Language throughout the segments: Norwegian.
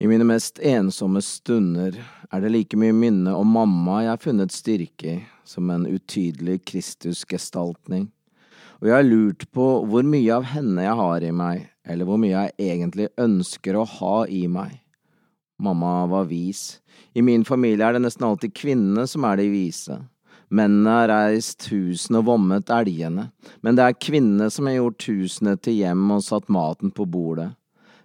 I mine mest ensomme stunder er det like mye minne om mamma jeg har funnet styrke i, som en utydelig Kristusgestaltning, og jeg har lurt på hvor mye av henne jeg har i meg, eller hvor mye jeg egentlig ønsker å ha i meg. Mamma var vis. I min familie er det nesten alltid kvinnene som er de vise. Mennene har reist husene og vommet elgene, men det er kvinnene som har gjort husene til hjem og satt maten på bordet.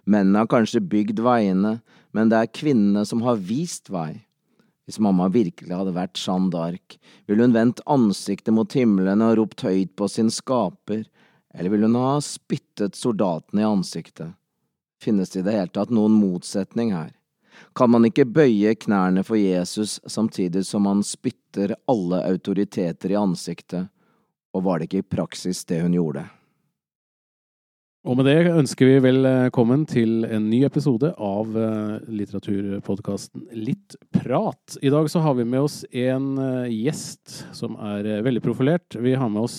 Mennene har kanskje bygd veiene, men det er kvinnene som har vist vei. Hvis mamma virkelig hadde vært Jeanne d'Arc, ville hun vendt ansiktet mot himmelen og ropt høyt på sin skaper, eller ville hun ha spyttet soldatene i ansiktet? Finnes det i det hele tatt noen motsetning her? Kan man ikke bøye knærne for Jesus samtidig som man spytter alle autoriteter i ansiktet, og var det ikke i praksis det hun gjorde? Og med det ønsker vi velkommen til en ny episode av eh, litteraturpodkasten Litt prat. I dag så har vi med oss en eh, gjest som er eh, veldig profilert. Vi har med oss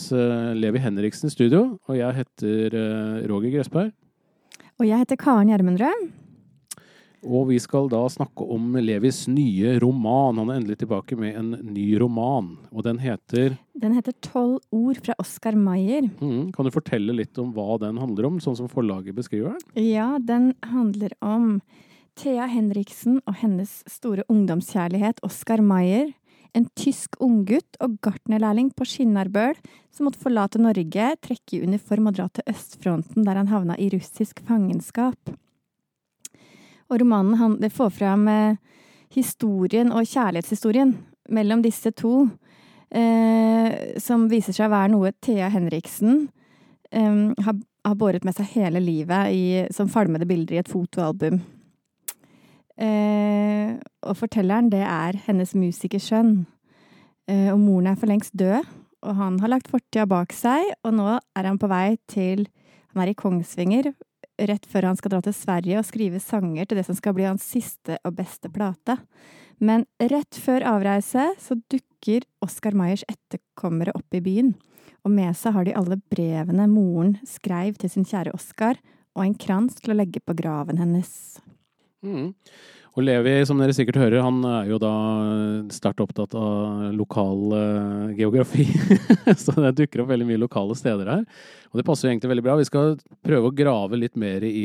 Levi Henriksen i studio, og jeg heter Roger Gressberg. Og jeg heter Karen Gjermundrød. Og vi skal da snakke om Levis nye roman. Han er endelig tilbake med en ny roman, og den heter Den heter 'Tolv ord' fra Oskar Maier. Mm, kan du fortelle litt om hva den handler om, sånn som forlaget beskriver den? Ja, den handler om Thea Henriksen og hennes store ungdomskjærlighet Oskar Maier. En tysk unggutt og gartnerlærling på Skinnarbøl som måtte forlate Norge, trekke i uniform og dra til østfronten, der han havna i russisk fangenskap. Og romanen han, det får fram eh, historien og kjærlighetshistorien mellom disse to, eh, som viser seg å være noe Thea Henriksen eh, har, har, båret med seg hele livet i, som falmede bilder i et fotoalbum. Eh, og fortelleren, det er hennes musikersønn. Eh, og moren er for lengst død, og han har lagt fortida bak seg, og nå er han på vei til Han er i Kongsvinger rett før han skal dra til Sverige og skrive sanger til det som skal bli hans siste og beste plate. Men rett før avreise så dukker Oskar Mayers etterkommere opp i byen, og med seg har de alle brevene moren skreiv til sin kjære Oskar, og en krans til å legge på graven hennes. Mm. Og Levi, som dere sikkert hører, han er jo da sterkt opptatt av lokal uh, geografi. så det dukker opp veldig mye lokale steder her. Og det passer jo egentlig veldig bra. Vi skal prøve å grave litt mer i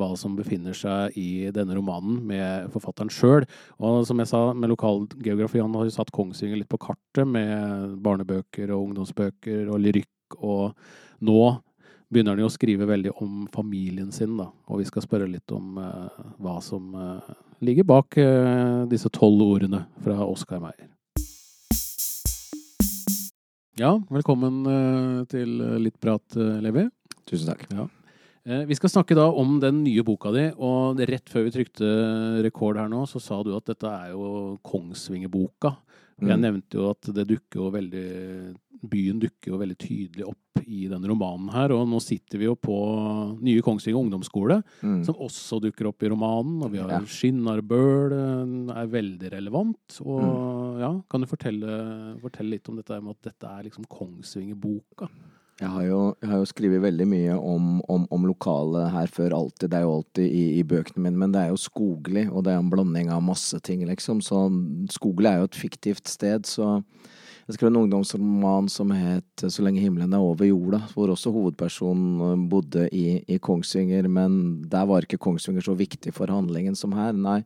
hva som befinner seg i denne romanen med forfatteren sjøl. Og som jeg sa, med lokal geografi, han har jo satt Kongsvinger litt på kartet med barnebøker og ungdomsbøker og lyrikk. Og nå begynner han jo å skrive veldig om familien sin, da. Og vi skal spørre litt om uh, hva som uh, ligger bak uh, disse tolv ordene fra Oskar Meyer. Ja, velkommen til litt prat, Levi. Tusen takk. Ja. Vi skal snakke da om den nye boka di, og rett før vi trykte rekord her nå, så sa du at dette er jo Kongsvingerboka. Mm. Jeg nevnte jo at det dukker jo veldig Byen dukker jo veldig tydelig opp i denne romanen her, og nå sitter vi jo på nye Kongsvinger ungdomsskole, mm. som også dukker opp i romanen, og vi har ja. Skinnarbøl er veldig relevant. Og mm. ja, kan du fortelle, fortelle, litt om dette med at dette er liksom Kongsvingerboka? Jeg har jo, jeg har jo skrevet veldig mye om, om, om lokalet her før alltid. Det er jo alltid i, i, bøkene mine, men det er jo skoglig, og det er en blanding av masse ting, liksom. Så skoglig er jo et fiktivt sted, så jeg skrev en ungdomsroman som het Så lenge himmelen er over jorda, hvor også hovedpersonen bodde i, i Kongsvinger, men der var ikke Kongsvinger så viktig for handlingen som her, nei.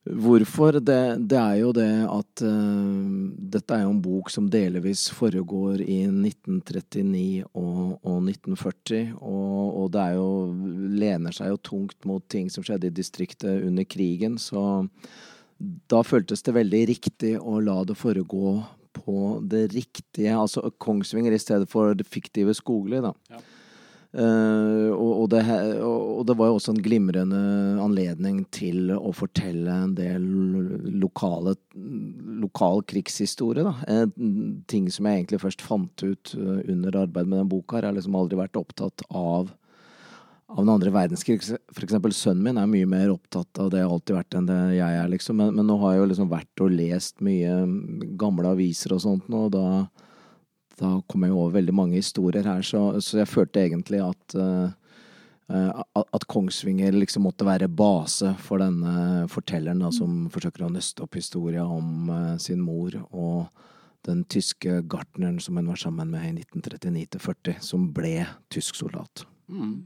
Hvorfor? Det, det, er jo det at uh, dette er jo en bok som delvis foregår i 1939 og, og 1940, og, og, det er jo lener seg jo tungt mot ting som skjedde i distriktet under krigen, så da føltes det veldig riktig å la det foregå på det riktige, altså Kongsvinger i stedet for det fiktive Skogli, da. Ja. Uh, og, det, og, det, var jo også en glimrende anledning til å fortelle en del lokale, lokal krigshistorie. Da. Uh, ting som jeg egentlig først fant ut uh, under arbeidet med den boka. Jeg har liksom aldri vært opptatt av, av den andre verdenskrig. For eksempel sønnen min er mye mer opptatt av det, har alltid vært enn det jeg er, liksom. Men, men, nå har jeg jo liksom vært og lest mye gamle aviser og sånt, og da da kom jeg over veldig mange historier her, så, så jeg følte egentlig at, uh, eh, at Kongsvinger liksom måtte være base for denne fortelleren da, som forsøker å nøste opp historia om uh, sin mor og den tyske gartneren som hun var sammen med i 1939-40, som ble tysk soldat. Mm.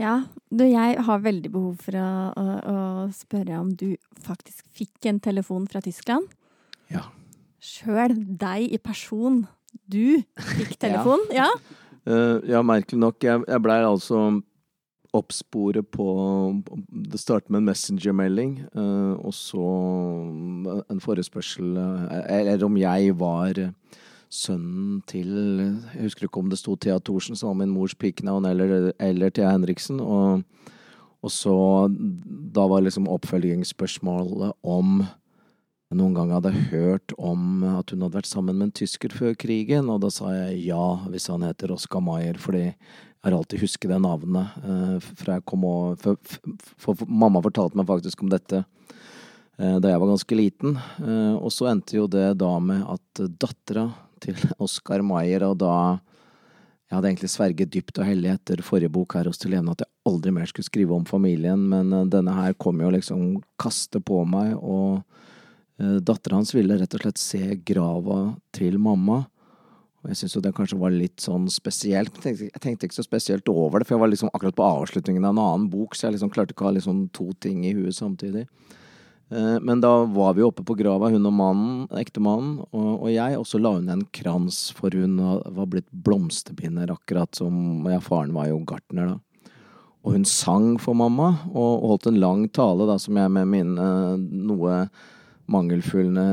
Ja, du, jeg har veldig behov for å, å, å, spørre om du faktisk fikk en telefon fra Tyskland? Ja. Sjøl deg i person. Du fikk telefon? ja. ja. Uh, ja, merkelig nok. Jeg, jeg blei altså oppsporet på Det startet med en messengermelding, uh, og så en forespørsel uh, Eller om jeg var sønnen til Jeg husker ikke om det sto Thea Thorsen, som var min mors pikenavn, eller, eller Thea Henriksen. Og, og, så Da var liksom oppfølgingsspørsmålet om noen gang hadde hørt om at hun hadde vært sammen med en tysker før krigen, og da sa jeg ja, hvis han heter Oskar Maier, fordi jeg har alltid husket det navnet kom og for, for, for, mamma fortalte meg faktisk om dette uh, da jeg var ganske liten. Uh, og så endte jo det da med at dattera til Oskar Maier, og da jeg hadde egentlig sverget dypt og hellig etter forrige bok her hos Tilene at jeg aldri mer skulle skrive om familien, men eh, denne her kom jo liksom kaste på meg, og dattera hans ville rett og slett se grava til mamma. Og jeg syns jo det kanskje var litt sånn spesielt. Men jeg tenkte, ikke så spesielt over det, for jeg var liksom akkurat på avslutningen av en annen bok, så jeg liksom klarte ikke å ha liksom to ting i huet samtidig. Eh, men da var vi oppe på grava, hun og mannen, ektemannen og, og jeg, og så la hun en krans, for hun var blitt blomsterbinder, akkurat som ja, faren var jo gartner, da. Og hun sang for mamma, og holdt en lang tale, da, som jeg med mine noe mangelfulle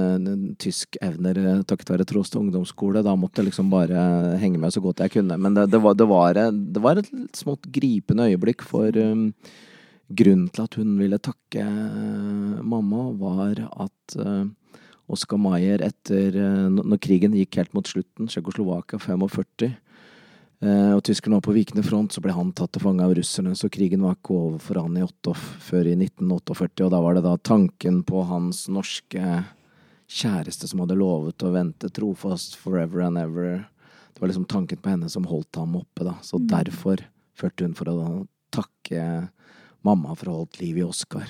tyskevner takket være Trost ungdomsskole, da måtte jeg liksom bare henge med så godt jeg kunne. Men det, det, var, det, var, det var, et smått gripende øyeblikk for um, grunnen til at hun ville takke eh, mamma, var at uh, Oskar Maier etter uh, Når krigen gikk helt mot slutten, Tsjekkoslovakia 45, og tyskerne var på vikende front, så ble han tatt til fange av russerne. Så krigen var ikke over for han i 8, før i 1948, og da var det da tanken på hans norske kjæreste som hadde lovet å vente trofast forever and ever. Det var liksom tanken på henne som holdt ham oppe, da. Så mm. derfor førte hun for å takke mamma for å ha holdt liv i Oscar.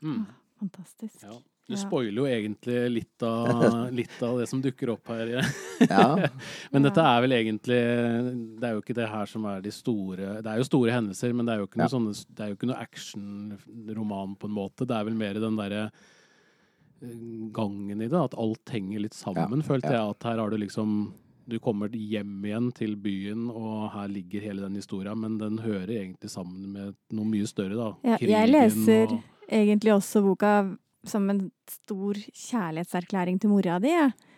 Mm. Fantastisk. Ja. Du spoiler jo egentlig litt av, litt av, det som dukker opp her. ja. Men dette er vel egentlig Det er jo ikke det her som er de store Det er jo store hendelser, men det er jo ikke noe, sånne, det er jo ikke noe actionroman på en måte. Det er vel mer den derre eh, gangen i det. At alt henger litt sammen, ja. følte jeg. At her har du liksom du kommer hjem igjen til byen, og her ligger hele den historia, men den hører egentlig sammen med noe mye større, da. Ja, jeg leser og... egentlig også boka som en stor kjærlighetserklæring til mora di,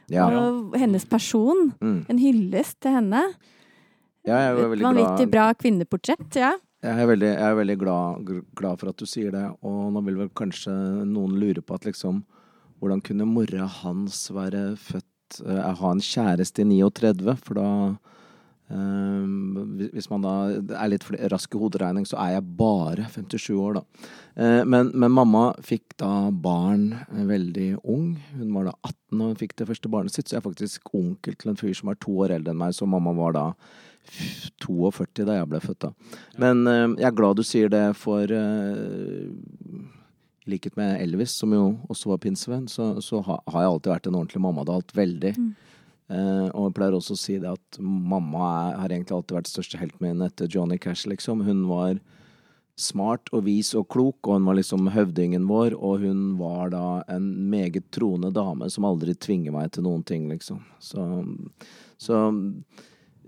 ja. Og hennes person. Mm. En hyllest til henne. Ja, jeg er veldig Vanvittig bra kvinneportrett, ja. Jeg er veldig, jeg er veldig glad, glad, for at du sier det, og nå vil vel kanskje noen lure på at liksom Hvordan kunne mora hans være født uh, Ha en kjæreste i 39, for da hvis man da er litt rask i hoderegning, så er jeg bare 57 år, da. Uh, men, men, mamma fikk da barn uh, veldig ung. Hun var da 18 da hun fikk det første barnet sitt, så jeg er faktisk onkel til en fyr som er to år eldre enn meg, så mamma var da 42 da jeg ble født, da. Men jeg er glad du sier det, for i likhet med Elvis, som jo også var pinsevenn, så, så har jeg alltid vært en ordentlig mamma. Det har mammadalt. Veldig. Mm. Eh, og jeg pleier også å si det at mamma er, har egentlig alltid vært største helten min etter Johnny Cash, liksom. Hun var smart og vis og klok, og hun var liksom høvdingen vår, og hun var da en meget troende dame som aldri tvinger meg til noen ting, liksom. Så, så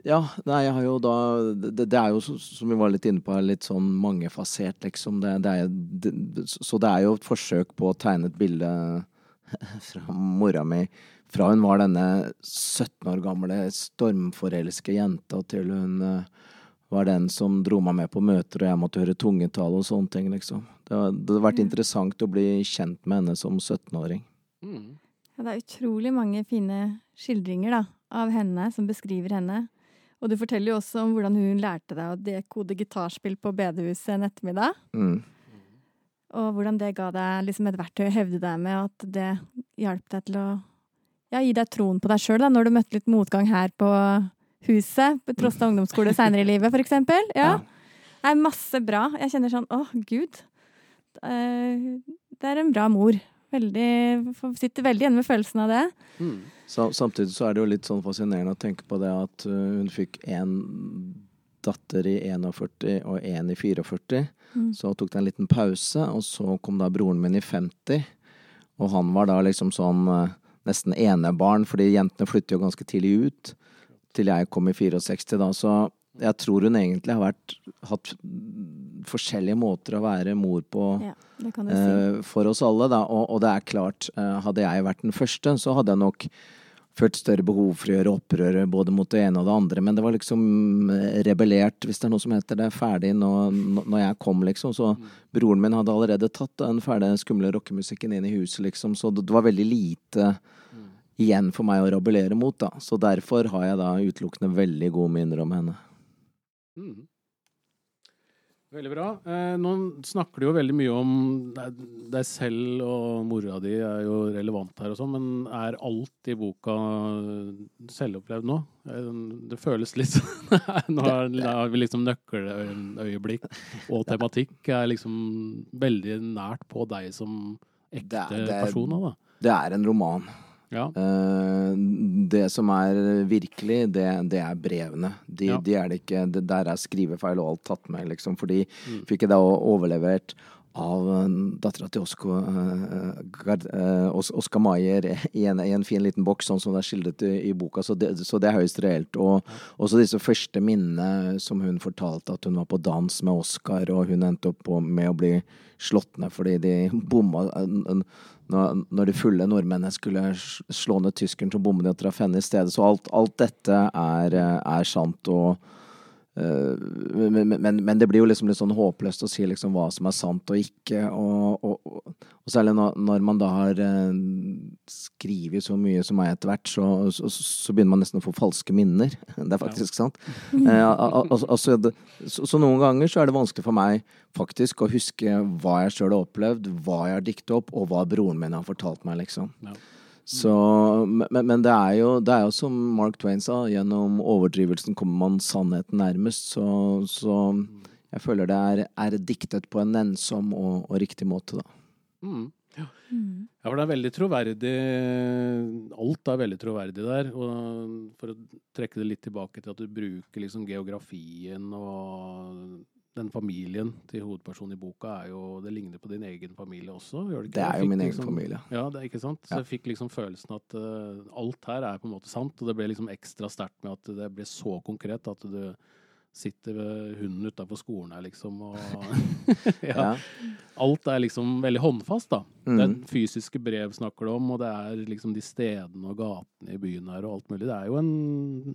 ja, nei, jeg har jo da det, det, er jo, som vi var litt inne på, litt sånn mangefasert, liksom. Det, det er, det, så det er jo et forsøk på å tegne et bilde fra mora mi fra hun var denne 17 år gamle stormforelske jenta, til hun uh, var den som dro meg med på møter, og jeg måtte høre tungetale og sånne ting, liksom. Det, hadde vært mm. vært interessant å bli kjent med henne som 17-åring. Mm. Ja, det er utrolig mange fine skildringer, da, av henne, som beskriver henne. Og du forteller jo også om hvordan hun lærte deg å dekode gitarspill på bedehuset en ettermiddag. Mm. Og hvordan det ga deg liksom et verktøy å hevde deg med, at det hjalp deg til å ja, gi deg troen på deg sjøl, når du møtte litt motgang her på huset, på Trosta ungdomsskole seinere i livet, for eksempel. Ja. Det er masse bra. Jeg kjenner sånn åh, gud. Eh, Det er en bra mor. Veldig, sitter veldig igjen med følelsen av det. Mm. Samtidig så er det jo litt sånn fascinerende å tenke på det at uh, hun fikk én datter i 41 og én i 44. Mm. Så tok det en liten pause, og så kom da broren min i 50. Og han var da liksom sånn uh, nesten enebarn, fordi jentene flytter jo ganske tidlig ut. Til jeg kom i 64, da. Så jeg tror hun egentlig har vært, hatt forskjellige måter å være mor på. Ja, si. Eh, for oss alle, da. Og, og det er klart, uh, hadde jeg vært den første, så hadde jeg nok følt større behov for å gjøre opprør både mot det ene og det andre. Men det var liksom eh, rebellert, hvis det er noe som heter det, ferdig når, når jeg kom, liksom. Så broren min hadde allerede tatt den fæle, skumle rockemusikken inn i huset, liksom. Så det, var veldig lite igjen for meg å rabellere mot, da. Så derfor har jeg da utelukkende veldig gode minner om henne. Mm. Veldig bra. Eh, nå snakker du jo veldig mye om deg, selv og mora di er jo relevant her og sånn, men er alt i boka selvopplevd nå? Eh, Det føles litt sånn Nå har vi liksom nøkkeløyeblikk og tematikk er liksom veldig nært på deg som ekte er- er- person da. Det er en roman. Ja. Eh, det som er virkelig, det, det er brevene. De, Ja. de er det ikke det Der er skrivefeil og alt tatt med, liksom. Fordi Mm. fikk jeg da overlevert av uh, dattera til Oscar uh, eh, Os- Oskar Maier i en, i en fin liten boks, sånn som det er skildret i, i boka. Så det, så det er høyst reelt. Og også disse første minnene som hun fortalte, at hun var på dans med Oskar, og hun endte opp med å bli slått ned fordi de bomma eh, når, de fulle nordmennene skulle slå ned tyskeren, så bommet de og traff henne i stedet. Så alt, alt dette er, eh, er sant. og eh, men, men, men det blir jo liksom litt sånn håpløst å si liksom hva som er sant og ikke. Og, og, og, særlig når, man da har eh, skrevet så mye som meg etter hvert, så, så, så begynner man nesten å få falske minner. Det er faktisk sant. Eh, al- al- al- altså, så, så noen ganger så er det vanskelig for meg faktisk å huske hva jeg sjøl har opplevd, hva jeg har diktet opp, og hva broren min har fortalt meg, liksom. Ja. Så, men, men det er, jo, det er jo som Mark Twain sa, gjennom overdrivelsen kommer man sannheten nærmest. Så, så jeg føler det er, er diktet på en nennsom og, og riktig måte, da. Mm. Mm. Ja, for det er veldig troverdig Alt er veldig troverdig der. Og for å trekke det litt tilbake til at du bruker liksom geografien og den familien til hovedpersonen i boka er jo Det ligner på din egen familie også, gjør det ikke? Det er jo min min egen liksom- familie. Ja, det er ikke sant? Så jeg fikk liksom følelsen at uh, alt her er på en måte sant, og det ble liksom ekstra sterkt med at det ble så konkret at du sitter ved hunden utafor skolen her, liksom, og ja. Ja. Alt er liksom veldig håndfast, da. Det er Mm. fysiske brev snakker du om, og det er liksom de stedene og gatene i byen her og alt mulig. Det er jo en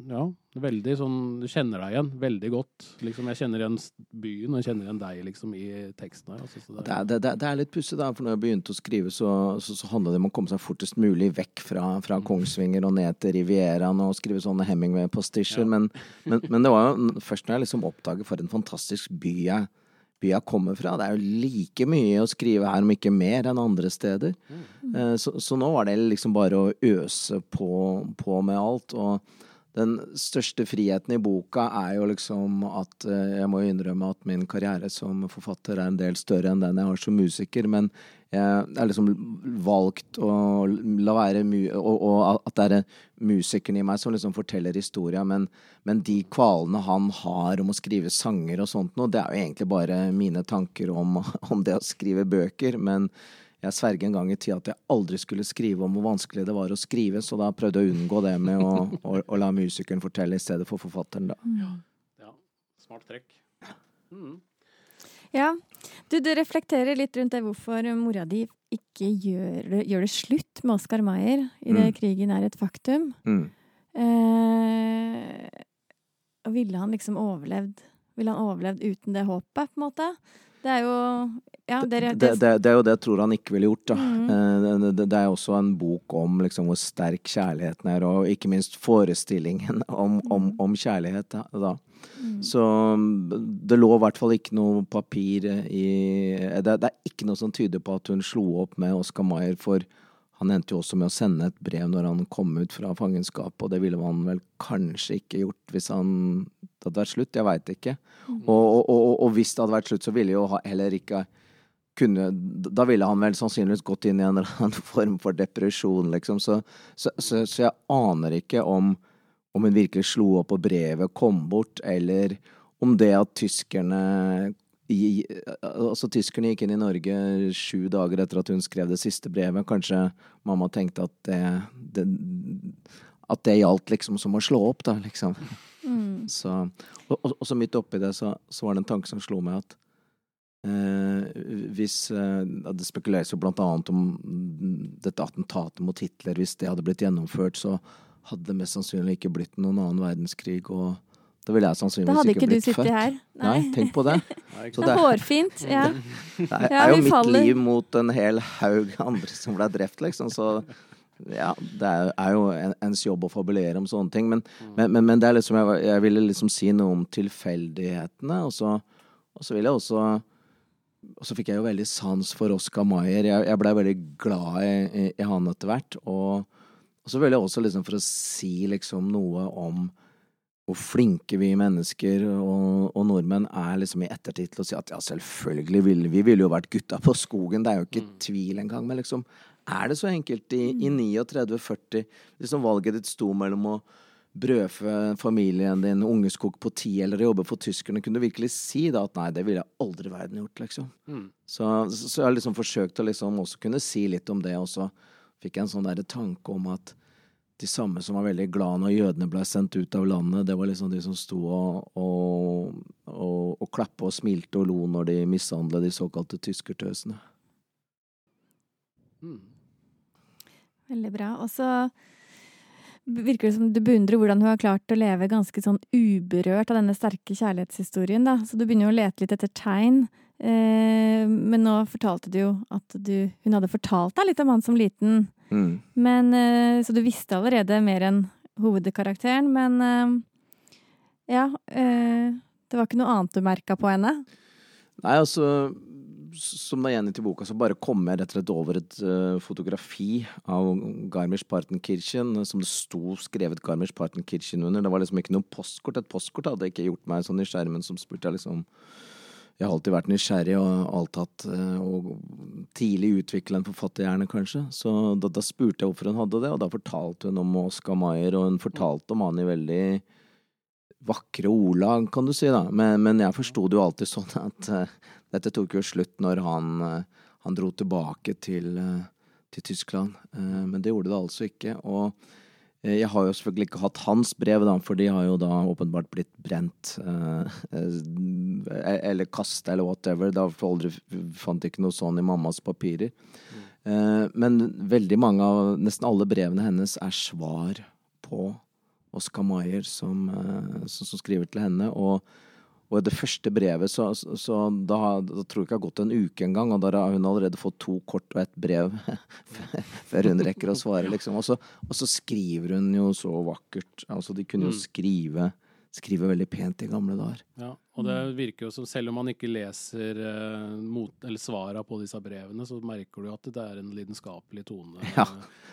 ja, veldig sånn Du kjenner deg igjen veldig godt. Liksom, jeg kjenner igjen byen, og jeg kjenner igjen deg liksom i teksten her. Altså, så Det er, det, det, det er litt pussig, da, for når jeg begynte å skrive, så, så, så handla det om å komme seg fortest mulig vekk fra, fra Kongsvinger og ned til Rivieraen og skrive sånne Hemingway-postisjer. Ja. Men, men, men det var jo først når jeg liksom oppdaget for en fantastisk by jeg, by jeg kommer fra. Det er jo like mye å skrive her, om ikke mer, enn andre steder. Mm. Så, så nå var det liksom bare å øse på, på med alt. Og den største friheten i boka er jo liksom at eh, Jeg må jo innrømme at min karriere som forfatter er en del større enn den jeg har som musiker, men jeg har liksom valgt å la være mu og, og at det er musikeren i meg som liksom forteller historia, men, men de kvalene han har om å skrive sanger og sånt noe, det er jo egentlig bare mine tanker om, om det å skrive bøker. men jeg sverger en gang i tida at jeg aldri skulle skrive om hvor vanskelig det var å skrive, så da prøvde jeg å unngå det med å, å, å la musikeren fortelle i stedet for forfatteren, da. Ja, smart trekk. Mm. Ja. Du, du reflekterer litt rundt det hvorfor mora di ikke gjør, det- gjør det slutt med Oskar Maier idet Mm. krigen er et faktum. Mm. Eh, ville han liksom overlevd Ville han overlevd uten det håpet, på en måte? Det er jo Ja, det, Det, det, det er jo det jeg tror han ikke ville gjort. Eh, Det, er også en bok om liksom hvor sterk kjærligheten er, og ikke minst forestillingen om, om, Mhm. om kjærlighet, da. Mm. Så mm, det lå i hvert fall ikke noe papir i det, det er ikke noe som tyder på at hun slo opp med Oscar Maier for han endte jo også med å sende et brev når han kom ut fra fangenskapet, og det ville han vel kanskje ikke gjort hvis han det hadde vært slutt. Jeg veit ikke. Mm. Og, og, og, og, hvis det hadde vært slutt, så ville jo heller ikke kunne Da ville han vel sannsynligvis gått inn i en eller annen form for depresjon, liksom. Så, så, så, så jeg aner ikke om, om hun virkelig slo opp på brevet kom bort, eller om det at tyskerne i, altså Tyskerne gikk inn i Norge sju dager etter at hun skrev det siste brevet. Kanskje mamma tenkte at det, det At det gjaldt liksom som å slå opp, da, liksom. Mm. Så, og, og, så midt oppi det så, så, var det en tanke som slo meg at eh, hvis eh, Det spekuleres jo blant annet om dette attentatet mot Hitler. Hvis det hadde blitt gjennomført, så hadde det mest sannsynlig ikke blitt noen annen verdenskrig. og da ville jeg sannsynligvis ikke blitt født. Da hadde ikke du sittet her. Nei. Nei, tenk på det. Så det er hårfint. Ja. Det er, er jo mitt faller. liv mot en hel haug andre som ble drept, liksom. Så ja, det er, jo ens jobb å fabulere om sånne ting. Men, men, men, men det er liksom, jeg, jeg, ville liksom si noe om tilfeldighetene. Og så, og så vil jeg også Og så fikk jeg jo veldig sans for Oscar Maier. Jeg, jeg blei veldig glad i, i, i han etter hvert. Og, og, så vil jeg også liksom for å si liksom noe om hvor flinke vi mennesker og, og, nordmenn er liksom i ettertid til å si at ja, selvfølgelig ville vi ville jo vært gutta på skogen. Det er jo ikke mm. tvil engang. Men liksom, er det så enkelt i, i 39-40? Mm. Liksom valget ditt sto mellom å brødfø familien din, ungeskog på ti, eller jobbe for tyskerne. Kunne du virkelig si da at nei, det ville jeg aldri i verden gjort, liksom. Mm. Så, så, så, jeg har liksom forsøkt å liksom også kunne si litt om det, og så fikk jeg en sånn derre tanke om at de samme som var veldig glad når jødene ble sendt ut av landet, det var liksom de som sto og, og, og, og klappa og smilte og lo når de mishandlet de såkalte tyskertøsene. Mm. Veldig bra. Og så virker det som du beundrer hvordan hun har klart å leve ganske sånn uberørt av denne sterke kjærlighetshistorien, da. Så du begynner jo å lete litt etter tegn. Eh, men nå fortalte du jo at du, hun hadde fortalt deg litt om han som liten. Mm. Men, eh, så du visste allerede mer enn hovedkarakteren, men eh, ja eh, Det var ikke noe annet du merka på henne? Nei, altså som da igjen i boka, så bare kom jeg rett og slett over et uh, fotografi av Garmisch-Partenkirchen, som det sto skrevet Garmisch-Partenkirchen under. Det var liksom ikke noe postkort. Et postkort hadde ikke gjort meg sånn i skjermen som spurte jeg liksom jeg har alltid vært nysgjerrig og alltid hatt eh, og tidlig utvikla en forfatterhjerne, kanskje. Så da, da, spurte jeg hvorfor hun hadde det, og da fortalte hun om Oscar Maier, og hun fortalte om han i veldig vakre ordlag, kan du si, da. Men, men jeg forsto det jo alltid sånn at uh, dette tok jo slutt når han, uh, han dro tilbake til, uh, til Tyskland. men det gjorde det altså ikke. og jeg har jo selvfølgelig ikke hatt hans brev, da, for de har jo da åpenbart blitt brent. Eh, eh eller kasta, eller whatever. Da aldri, fant ikke noe sånn i mammas papirer. Eh, men veldig mange av Nesten alle brevene hennes er svar på Oscar Maier, som, eh, som, skriver til henne. og og i det første brevet, så, så da, da, tror jeg ikke det har gått en uke engang, og da har hun allerede fått to kort og ett brev før hun rekker å svare, liksom. Og så, og så, skriver hun jo så vakkert. Altså, de kunne jo skrive, skrive veldig pent i gamle dager. Ja, og det virker jo som selv om man ikke leser eh, mot, eller svara på disse brevene, så merker du at det er en lidenskapelig tone. Ja,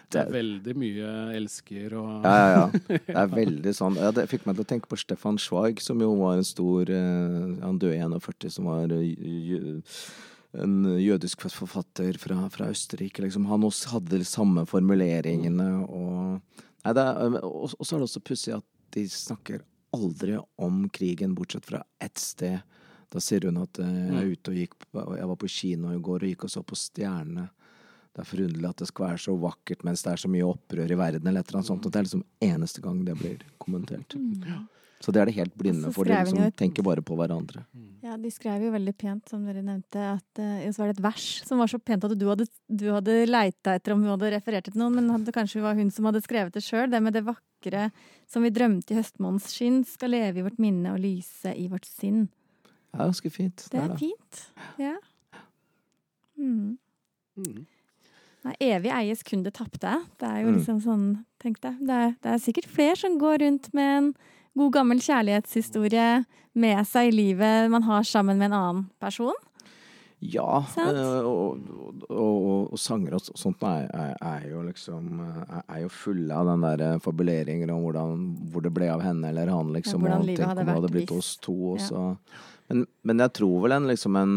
det, er, veldig mye elsker og Ja, ja, ja. Det er veldig sånn. Ja, det fikk meg til å tenke på Stefan Schweig, som jo var en stor eh, Han døde i 41, som var uh, en jødisk forfatter fra, fra Østerrike. Liksom. Han også hadde de samme formuleringene. Og, nei, er, og, og så er det også pussig at de snakker aldri om krigen, bortsett fra ett sted. Da sier hun at jeg er mm. ute og gikk Jeg var på kino i går og gikk og så på stjernene. Det er forunderlig at det skal være så vakkert mens det er så mye opprør i verden. eller et eller annet sånt, og Det er liksom eneste gang det blir kommentert. Mm. Så det er det helt blinde for. De et... tenker bare på hverandre. Ja, de skrev jo veldig pent, som dere nevnte, at uh, så var det et vers som var så pent at du hadde, du hadde leita etter om hun hadde referert til noen, men hadde, kanskje var hun som hadde skrevet det sjøl. Det med det vakre som vi drømte i høstmånens skinn, skal leve i vårt minne og lyse i vårt sinn. Det er ganske fint. Det er, det er fint. Ja. Mm. Mm. Nei, evig eies kun det tapte. Det er jo mm. liksom sånn, tenk deg. Det er, det er sikkert flere som går rundt med en god gammel kjærlighetshistorie med seg i livet man har sammen med en annen person? Ja, eh, og, og, og, og sanger og sånt er, er, er jo liksom er, er jo fulle av den der fabuleringer om hvordan, hvor det ble av henne eller han, liksom. Ja, hvordan og livet tenk om det hadde blitt oss to Ja. Men, men jeg tror vel en liksom en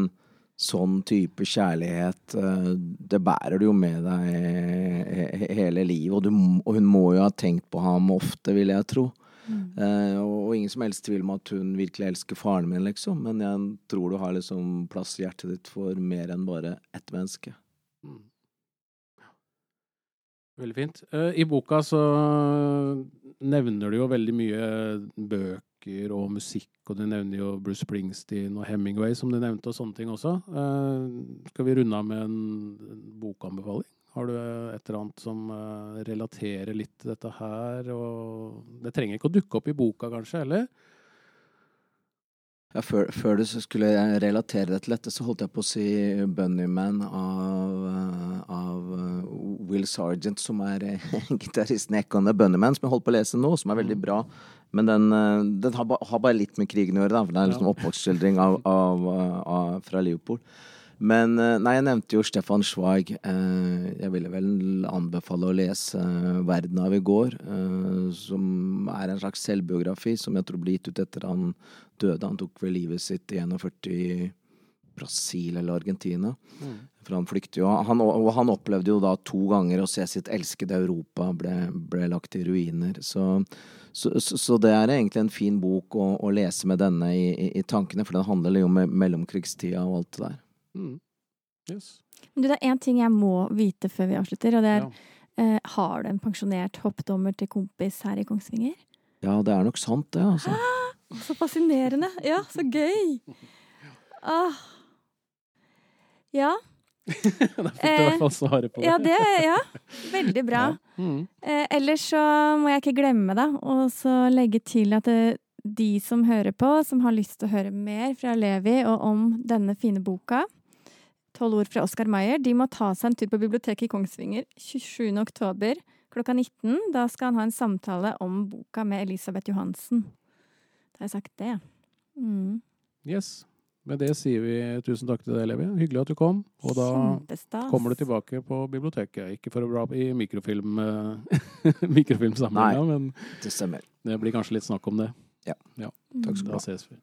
sånn type kjærlighet eh, Det bærer du jo med deg he- he- hele livet, og, du, og hun må jo ha tenkt på ham ofte, vil jeg tro. Eh, og, og ingen som helst tvil om at hun virkelig elsker faren min, liksom. Men jeg tror du har liksom plass i hjertet ditt for mer enn bare ett menneske. Mm. Veldig fint. Eh, I boka så nevner du jo veldig mye bøker og musikk, og du nevner jo Bruce Springsteen og Hemingway, som du nevnte, og sånne ting også. Eh, Skal vi runde av med en en bokanbefaling? Har du et eller annet som eh, relaterer litt til dette her? Og det trenger ikke å dukke opp i boka, kanskje, eller? Ja, før, før du skulle relatere det til dette, så holdt jeg på å si Bunnyman av, eh, av eh, Will Sergeant, som er gitaristen i the Bunnyman, som jeg holdt på å lese nå, som er veldig bra. Men den, den har, ba, har bare litt med krigen å gjøre, da, for det er liksom oppvokstskildring av, av, av, fra Liverpool. Men eh, nei, jeg nevnte jo Stefan Zweig. Eh, Jeg ville vel anbefale å lese eh, 'Verden av i går', som er en slags selvbiografi som jeg tror ble gitt ut etter han døde. Han tok vel livet sitt i 41 i Brasil eller Argentina. For han flykter jo. Han, og han opplevde jo da to ganger å se sitt elskede Europa ble, ble lagt i ruiner. Så, så, så, så det er egentlig en fin bok å, å lese med denne i, i, i tankene, for den handler jo om mellomkrigstida og alt det der. Mm. Yes. Men du, det er én ting jeg må vite før vi avslutter, og det er Ja. eh, Har du en pensjonert hoppdommer til kompis her i Kongsvinger? Ja, det er nok sant, det, altså. Så fascinerende! Ja, så gøy! Ah. Ja. da fikk du i hvert fall svaret på det. Ja, det Ja. Veldig bra. Mm. Eh, ellers så må jeg ikke glemme da, og så legge til at det, de som hører på, som har lyst til å høre mer fra Levi og om denne fine boka, 'Tolv ord fra Oskar Maier. de må ta seg en tur på biblioteket i Kongsvinger 27. oktober klokka 19. Da skal han ha en samtale om boka med Elisabeth Johansen. Da har jeg sagt det. Mm. Yes. Med det sier vi tusen takk til deg, Levi. Hyggelig at du kom. Og da Kjempestas. kommer du tilbake på biblioteket. Ikke for å bra i mikrofilm, eh, mikrofilmsamlinga, men Det det blir kanskje litt snakk om det. Ja. ja. Takk skal du ha. Da ses vi.